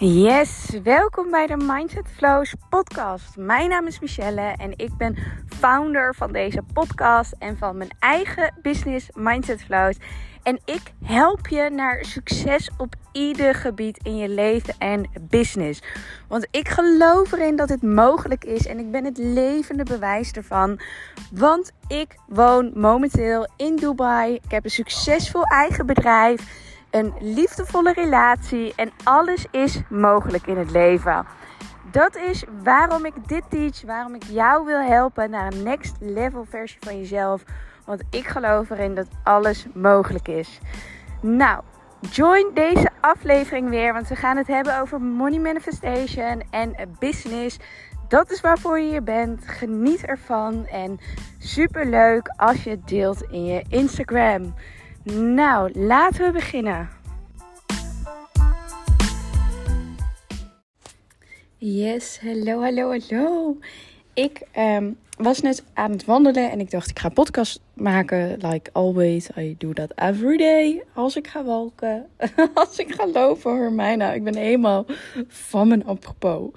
Yes, welkom bij de Mindset Flows podcast. Mijn naam is Michelle en ik ben founder van deze podcast en van mijn eigen business Mindset Flows. En ik help je naar succes op ieder gebied in je leven en business. Want ik geloof erin dat het mogelijk is en ik ben het levende bewijs ervan. Want ik woon momenteel in Dubai. Ik heb een succesvol eigen bedrijf een liefdevolle relatie en alles is mogelijk in het leven. Dat is waarom ik dit teach, waarom ik jou wil helpen naar een next level versie van jezelf. Want ik geloof erin dat alles mogelijk is. Nou, join deze aflevering weer, want we gaan het hebben over money manifestation en business. Dat is waarvoor je hier bent. Geniet ervan en super leuk als je het deelt in je Instagram. Nou, laten we beginnen. Yes, hallo, hallo, hallo. Ik um, was net aan het wandelen en ik dacht, ik ga podcast maken. Like always, I do that every day. Als ik ga walken, als ik ga lopen, hoor mij nou. Ik ben helemaal van mijn apropos.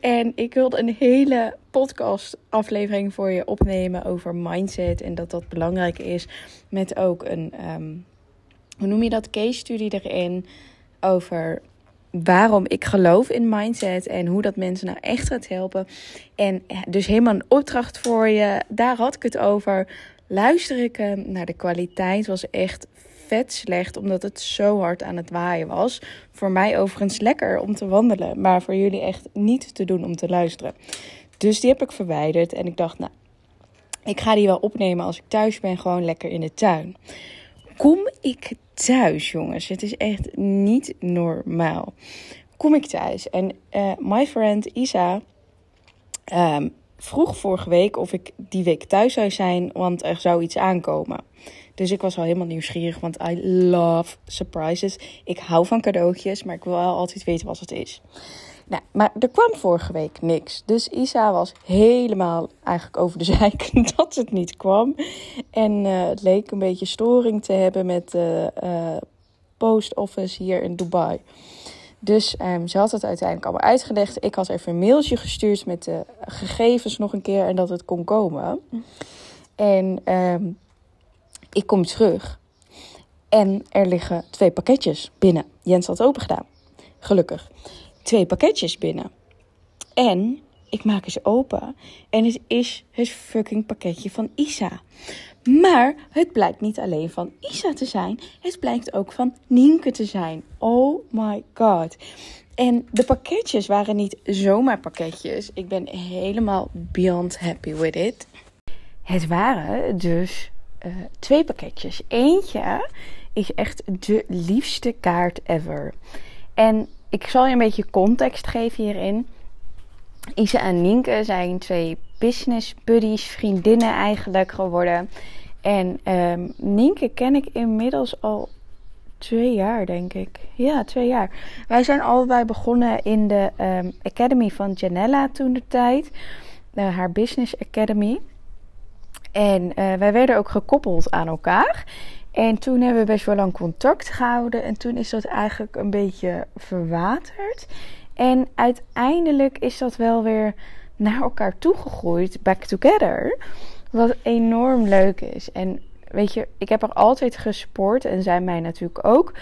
En ik wilde een hele podcast aflevering voor je opnemen over mindset. En dat dat belangrijk is. Met ook een, um, hoe noem je dat, case study erin. Over waarom ik geloof in mindset en hoe dat mensen nou echt gaat helpen. En dus helemaal een opdracht voor je. Daar had ik het over. Luister ik naar de kwaliteit was echt vet slecht, omdat het zo hard aan het waaien was. Voor mij overigens lekker om te wandelen, maar voor jullie echt niet te doen om te luisteren. Dus die heb ik verwijderd en ik dacht, nou, ik ga die wel opnemen als ik thuis ben, gewoon lekker in de tuin. Kom ik thuis, jongens. Het is echt niet normaal. Kom ik thuis en uh, my friend Isa um, vroeg vorige week of ik die week thuis zou zijn, want er zou iets aankomen. Dus ik was al helemaal nieuwsgierig, want I love surprises. Ik hou van cadeautjes, maar ik wil wel altijd weten wat het is. Nou, maar er kwam vorige week niks. Dus Isa was helemaal eigenlijk over de zeik dat het niet kwam. En uh, het leek een beetje storing te hebben met de uh, post office hier in Dubai. Dus um, ze had het uiteindelijk allemaal uitgelegd. Ik had even een mailtje gestuurd met de gegevens nog een keer en dat het kon komen. En um, ik kom terug. En er liggen twee pakketjes binnen. Jens had open gedaan. Gelukkig twee pakketjes binnen. En ik maak ze open en het is het fucking pakketje van Isa. Maar het blijkt niet alleen van Isa te zijn, het blijkt ook van Nienke te zijn. Oh my god. En de pakketjes waren niet zomaar pakketjes. Ik ben helemaal beyond happy with it. Het waren dus uh, twee pakketjes. Eentje is echt de liefste kaart ever. En ik zal je een beetje context geven hierin. Isa en Nienke zijn twee business buddies, vriendinnen eigenlijk geworden. En um, Nienke ken ik inmiddels al twee jaar, denk ik. Ja, twee jaar. Wij zijn allebei begonnen in de um, Academy van Janella toen de tijd. Uh, haar Business Academy. En uh, wij werden ook gekoppeld aan elkaar. En toen hebben we best wel lang contact gehouden. En toen is dat eigenlijk een beetje verwaterd. En uiteindelijk is dat wel weer naar elkaar toegegroeid, back together. Wat enorm leuk is. En weet je, ik heb er altijd gespoord en zij mij natuurlijk ook.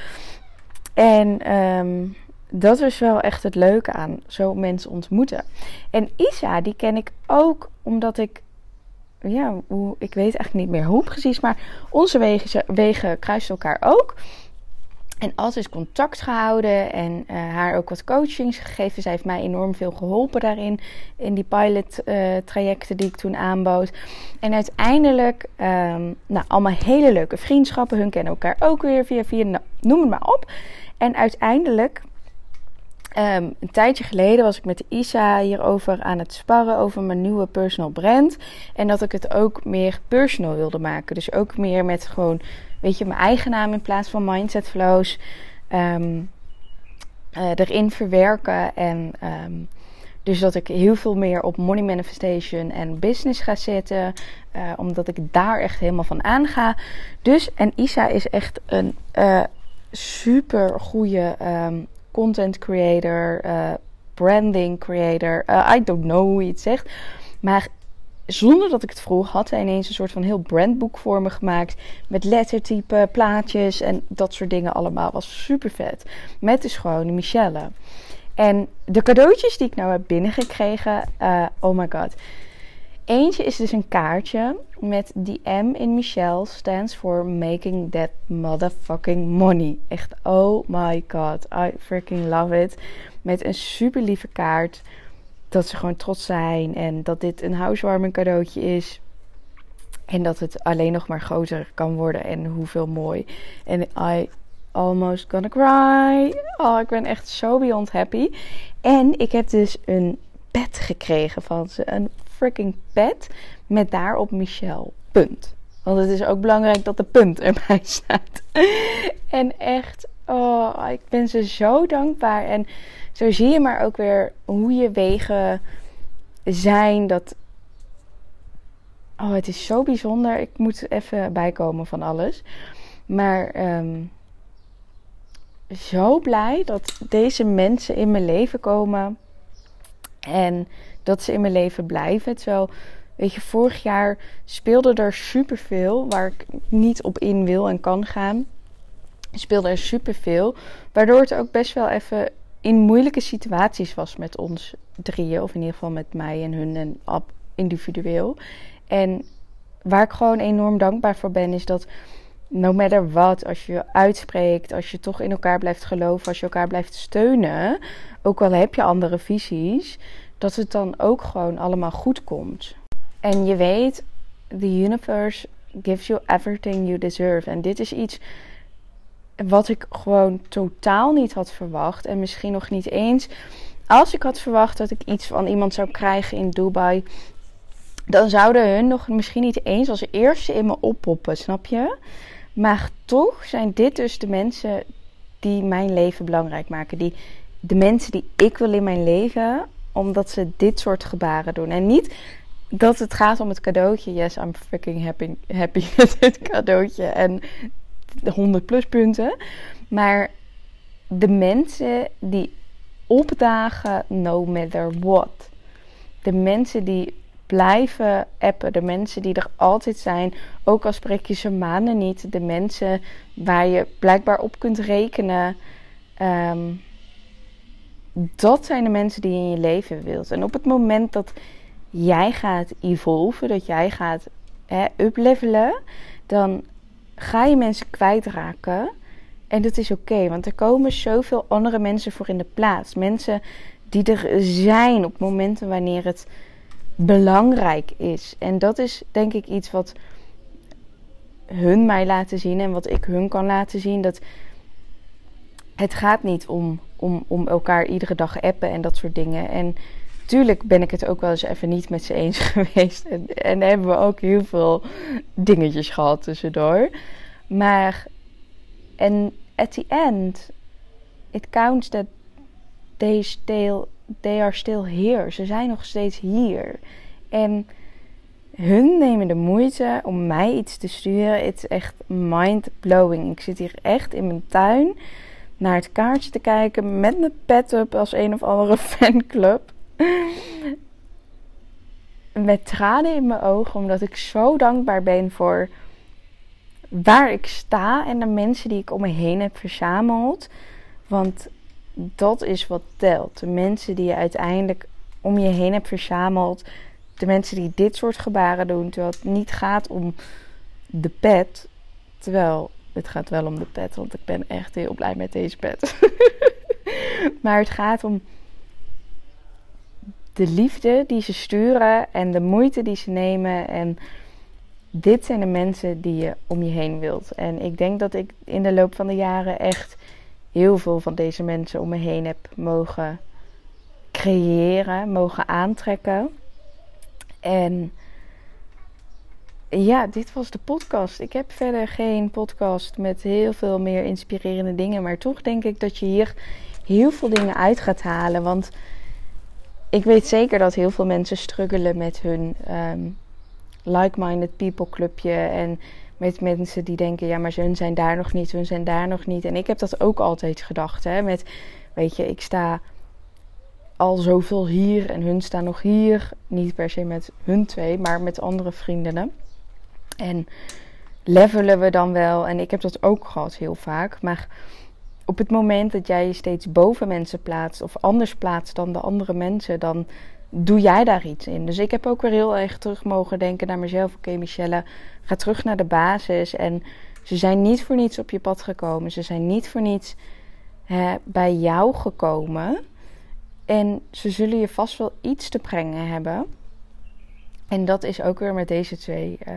En um, dat is wel echt het leuke aan zo mensen ontmoeten. En Isa, die ken ik ook omdat ik ja, ik weet eigenlijk niet meer hoe precies, maar onze wegen, wegen kruisen elkaar ook. En altijd contact gehouden en uh, haar ook wat coachings gegeven. Zij heeft mij enorm veel geholpen daarin. In die pilot uh, trajecten die ik toen aanbood. En uiteindelijk, um, nou, allemaal hele leuke vriendschappen. Hun kennen elkaar ook weer via via, nou, noem het maar op. En uiteindelijk Um, een tijdje geleden was ik met Isa hierover aan het sparren over mijn nieuwe personal brand. En dat ik het ook meer personal wilde maken. Dus ook meer met gewoon, weet je, mijn eigen naam in plaats van Mindset Flows. Um, uh, erin verwerken. En um, dus dat ik heel veel meer op money manifestation en business ga zetten. Uh, omdat ik daar echt helemaal van aanga. Dus, en Isa is echt een uh, super goede content creator, uh, branding creator. Uh, I don't know hoe je het zegt. Maar zonder dat ik het vroeg, had hij ineens een soort van heel brandboek voor me gemaakt. Met lettertypen, plaatjes en dat soort dingen allemaal. Was super vet. Met dus gewoon Michelle. En de cadeautjes die ik nou heb binnengekregen, uh, oh my god. Eentje is dus een kaartje met die M in Michelle stands for making that motherfucking money. Echt, oh my god, I freaking love it. Met een super lieve kaart. Dat ze gewoon trots zijn en dat dit een housewarming cadeautje is. En dat het alleen nog maar groter kan worden en hoeveel mooi. En I almost gonna cry. Oh, ik ben echt zo beyond happy. En ik heb dus een pet gekregen van ze. Een freaking pet met daarop Michelle. Punt. Want het is ook belangrijk dat de punt erbij staat. en echt, oh, ik ben ze zo dankbaar. En zo zie je maar ook weer hoe je wegen zijn. Dat. Oh, het is zo bijzonder. Ik moet even bijkomen van alles. Maar um, zo blij dat deze mensen in mijn leven komen. En dat ze in mijn leven blijven. Terwijl, weet je, vorig jaar speelde er superveel waar ik niet op in wil en kan gaan. Speelde er superveel. Waardoor het ook best wel even in moeilijke situaties was met ons drieën. Of in ieder geval met mij en hun en individueel. En waar ik gewoon enorm dankbaar voor ben, is dat no matter what, als je uitspreekt, als je toch in elkaar blijft geloven, als je elkaar blijft steunen, ook al heb je andere visies, dat het dan ook gewoon allemaal goed komt. En je weet, the universe gives you everything you deserve. En dit is iets wat ik gewoon totaal niet had verwacht. En misschien nog niet eens. Als ik had verwacht dat ik iets van iemand zou krijgen in Dubai. Dan zouden hun nog misschien niet eens als eerste in me oppoppen, snap je? Maar toch zijn dit dus de mensen die mijn leven belangrijk maken. Die, de mensen die ik wil in mijn leven, omdat ze dit soort gebaren doen. En niet dat het gaat om het cadeautje. Yes, I'm freaking happy, happy met dit cadeautje. En de 100 pluspunten. Maar de mensen die opdagen, no matter what. De mensen die blijven appen. De mensen die er altijd zijn. Ook al spreek je ze maanden niet. De mensen waar je blijkbaar op kunt rekenen. Ehm, dat zijn de mensen die je in je leven wilt. En op het moment dat jij gaat evolven, dat jij gaat hè, uplevelen, dan ga je mensen kwijtraken. En dat is oké, want er komen zoveel andere mensen voor in de plaats. Mensen die er zijn op momenten wanneer het belangrijk is. En dat is denk ik iets wat hun mij laten zien en wat ik hun kan laten zien. Dat het gaat niet om, om, om elkaar iedere dag appen en dat soort dingen. En tuurlijk ben ik het ook wel eens even niet met ze eens geweest. En, en hebben we ook heel veel dingetjes gehad tussendoor. Maar, en at the end, it counts that they still, they are still here. Ze zijn nog steeds hier. En hun nemen de moeite om mij iets te sturen. Het is echt mind blowing. Ik zit hier echt in mijn tuin naar het kaartje te kijken met mijn pet up als een of andere fanclub. Met tranen in mijn ogen, omdat ik zo dankbaar ben voor waar ik sta en de mensen die ik om me heen heb verzameld. Want dat is wat telt. De mensen die je uiteindelijk om je heen hebt verzameld. De mensen die dit soort gebaren doen. Terwijl het niet gaat om de pet. Terwijl het gaat wel om de pet, want ik ben echt heel blij met deze pet. maar het gaat om de liefde die ze sturen en de moeite die ze nemen. En dit zijn de mensen die je om je heen wilt. En ik denk dat ik in de loop van de jaren echt heel veel van deze mensen om me heen heb mogen creëren, mogen aantrekken. En ja, dit was de podcast. Ik heb verder geen podcast met heel veel meer inspirerende dingen. Maar toch denk ik dat je hier heel veel dingen uit gaat halen. Want ik weet zeker dat heel veel mensen struggelen met hun um, like-minded people clubje. En met mensen die denken, ja, maar hun zijn daar nog niet, hun zijn daar nog niet. En ik heb dat ook altijd gedacht, hè. Met weet je, ik sta al zoveel hier en hun staan nog hier. Niet per se met hun twee, maar met andere vriendinnen. En levelen we dan wel. En ik heb dat ook gehad heel vaak. Maar op het moment dat jij je steeds boven mensen plaatst of anders plaatst dan de andere mensen, dan doe jij daar iets in. Dus ik heb ook weer heel erg terug mogen denken naar mezelf. Oké, Michelle, ga terug naar de basis. En ze zijn niet voor niets op je pad gekomen. Ze zijn niet voor niets hè, bij jou gekomen. En ze zullen je vast wel iets te brengen hebben. En dat is ook weer met deze twee uh,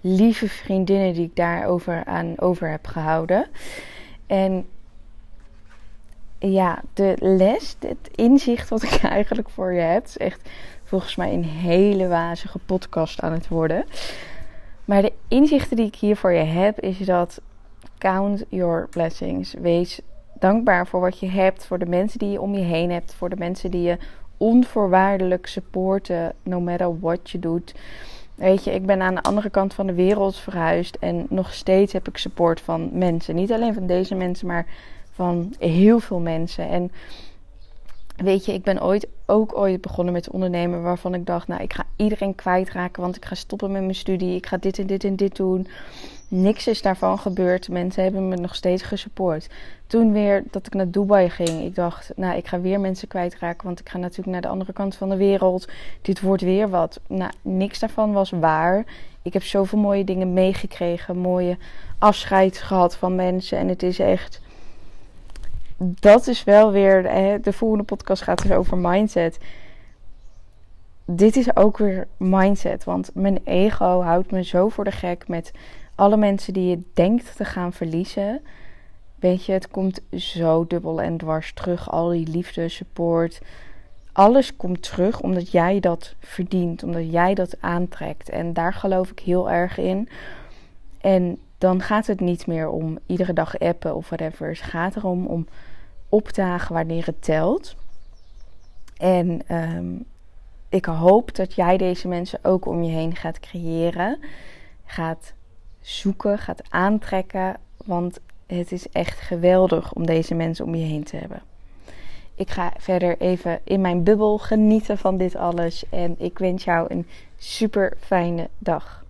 lieve vriendinnen die ik daarover aan over heb gehouden. En ja, de les, het inzicht wat ik eigenlijk voor je heb, is echt volgens mij een hele wazige podcast aan het worden. Maar de inzichten die ik hier voor je heb, is dat count your blessings. Wees dankbaar voor wat je hebt, voor de mensen die je om je heen hebt, voor de mensen die je onvoorwaardelijk supporten, no matter what je doet. Weet je, ik ben aan de andere kant van de wereld verhuisd en nog steeds heb ik support van mensen. Niet alleen van deze mensen, maar van heel veel mensen. En weet je, ik ben ooit ook ooit begonnen met ondernemen waarvan ik dacht, nou, ik ga iedereen kwijtraken, want ik ga stoppen met mijn studie, ik ga dit en dit en dit doen. Niks is daarvan gebeurd. Mensen hebben me nog steeds gesupport. Toen weer dat ik naar Dubai ging. Ik dacht, nou, ik ga weer mensen kwijtraken. Want ik ga natuurlijk naar de andere kant van de wereld. Dit wordt weer wat. Nou, niks daarvan was waar. Ik heb zoveel mooie dingen meegekregen. Mooie afscheid gehad van mensen. En het is echt dat is wel weer. De volgende podcast gaat dus over mindset. Dit is ook weer mindset. Want mijn ego houdt me zo voor de gek met alle mensen die je denkt te gaan verliezen. Weet je, het komt zo dubbel en dwars terug. Al die liefde, support. Alles komt terug omdat jij dat verdient. Omdat jij dat aantrekt. En daar geloof ik heel erg in. En dan gaat het niet meer om iedere dag appen of whatever. Het gaat erom om opdagen wanneer het telt. En ehm, ik hoop dat jij deze mensen ook om je heen gaat creëren. Gaat zoeken, gaat aantrekken. Want het is echt geweldig om deze mensen om je heen te hebben. Ik ga verder even in mijn bubbel genieten van dit alles. En ik wens jou een super fijne dag.